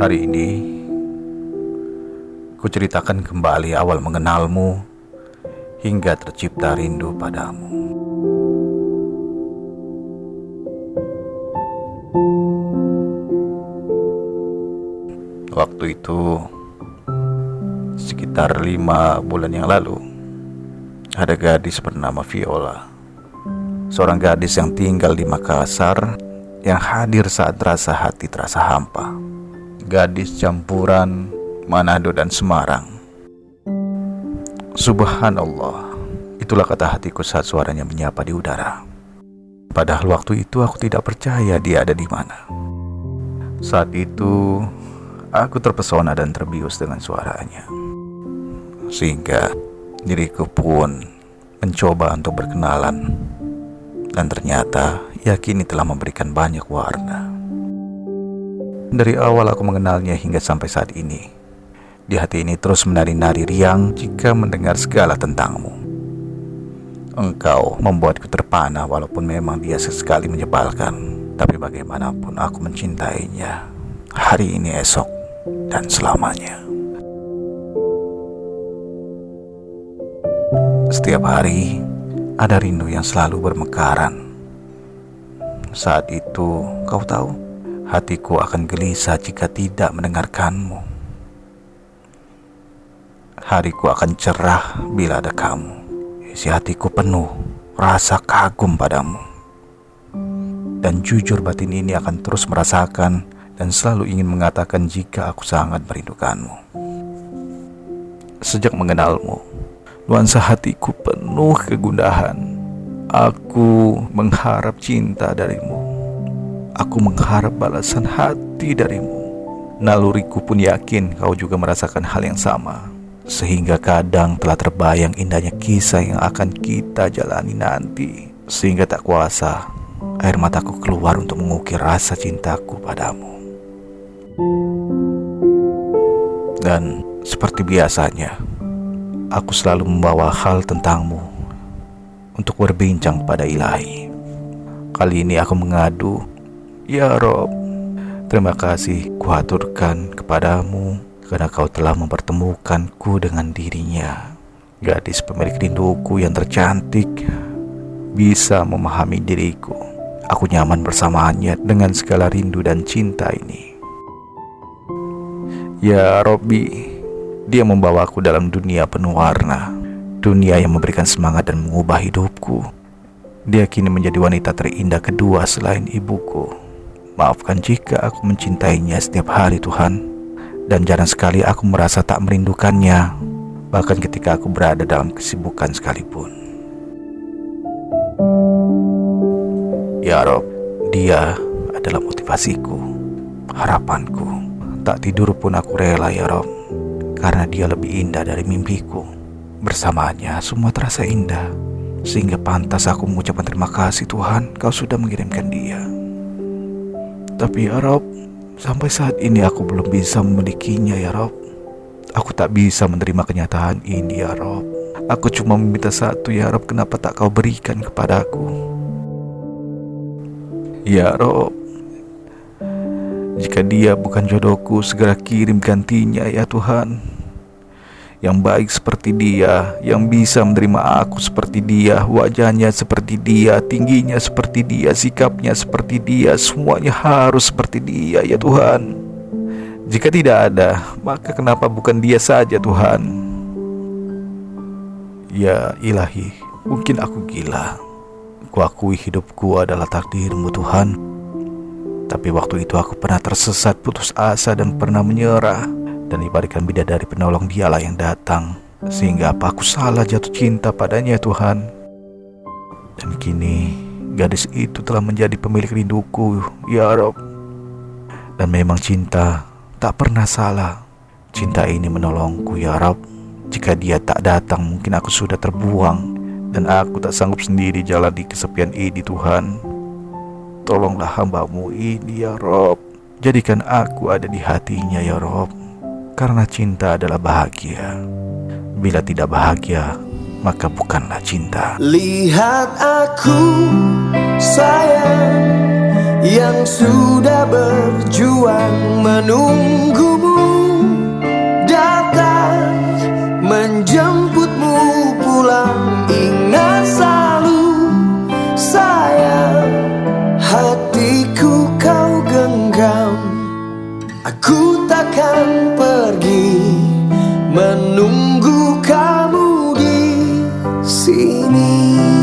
Hari ini ku ceritakan kembali awal mengenalmu hingga tercipta rindu padamu. Waktu itu sekitar lima bulan yang lalu ada gadis bernama Viola. Seorang gadis yang tinggal di Makassar yang hadir saat rasa hati terasa hampa. Gadis campuran Manado dan Semarang. Subhanallah, itulah kata hatiku saat suaranya menyapa di udara. Padahal waktu itu aku tidak percaya dia ada di mana. Saat itu Aku terpesona dan terbius dengan suaranya. Sehingga diriku pun mencoba untuk berkenalan. Dan ternyata yakini telah memberikan banyak warna. Dari awal aku mengenalnya hingga sampai saat ini. Di hati ini terus menari-nari riang jika mendengar segala tentangmu. Engkau membuatku terpana walaupun memang dia sesekali menyebalkan. Tapi bagaimanapun aku mencintainya. Hari ini esok dan selamanya. Setiap hari ada rindu yang selalu bermekaran. Saat itu, kau tahu, hatiku akan gelisah jika tidak mendengarkanmu. Hariku akan cerah bila ada kamu. Isi hatiku penuh rasa kagum padamu. Dan jujur batin ini akan terus merasakan dan selalu ingin mengatakan jika aku sangat merindukanmu. Sejak mengenalmu, nuansa hatiku penuh kegundahan. Aku mengharap cinta darimu. Aku mengharap balasan hati darimu. Naluriku pun yakin kau juga merasakan hal yang sama. Sehingga kadang telah terbayang indahnya kisah yang akan kita jalani nanti. Sehingga tak kuasa air mataku keluar untuk mengukir rasa cintaku padamu. Dan seperti biasanya, aku selalu membawa hal tentangmu untuk berbincang pada ilahi. Kali ini aku mengadu, Ya Rob, terima kasih kuaturkan kepadamu karena kau telah mempertemukanku dengan dirinya. Gadis pemilik rinduku yang tercantik bisa memahami diriku. Aku nyaman bersamanya dengan segala rindu dan cinta ini. Ya Robbi, dia membawaku dalam dunia penuh warna, dunia yang memberikan semangat dan mengubah hidupku. Dia kini menjadi wanita terindah kedua selain ibuku. Maafkan jika aku mencintainya setiap hari Tuhan, dan jarang sekali aku merasa tak merindukannya, bahkan ketika aku berada dalam kesibukan sekalipun. Ya Rob, dia adalah motivasiku, harapanku. Tak tidur pun aku rela ya Rob Karena dia lebih indah dari mimpiku. Bersamanya semua terasa indah. Sehingga pantas aku mengucapkan terima kasih Tuhan Kau sudah mengirimkan dia Tapi ya Rob Sampai saat ini aku belum bisa memilikinya ya Rob. Aku tak bisa menerima kenyataan ini ya Rob. Aku cuma meminta satu ya Rob Kenapa tak kau berikan kepadaku? Ya Rob jika dia bukan jodohku, segera kirim gantinya ya Tuhan. Yang baik seperti dia, yang bisa menerima aku seperti dia, wajahnya seperti dia, tingginya seperti dia, sikapnya seperti dia, semuanya harus seperti dia ya Tuhan. Jika tidak ada, maka kenapa bukan dia saja Tuhan? Ya ilahi, mungkin aku gila. Kuakui hidupku adalah takdirmu Tuhan. Tapi waktu itu aku pernah tersesat putus asa dan pernah menyerah Dan ibarikan bidadari penolong dialah yang datang Sehingga apa aku salah jatuh cinta padanya Tuhan? Dan kini gadis itu telah menjadi pemilik rinduku Ya Rob. Dan memang cinta tak pernah salah. Cinta ini menolongku ya Rob. Jika dia tak datang mungkin aku sudah terbuang Dan aku tak sanggup sendiri jalan di kesepian ini Tuhan. Tolonglah hambamu ini ya Rob. Jadikan aku ada di hatinya ya Rob Karena cinta adalah bahagia. Bila tidak bahagia Maka bukanlah cinta. Lihat aku sayang yang sudah berjuang menunggumu menunggu kamu di sini.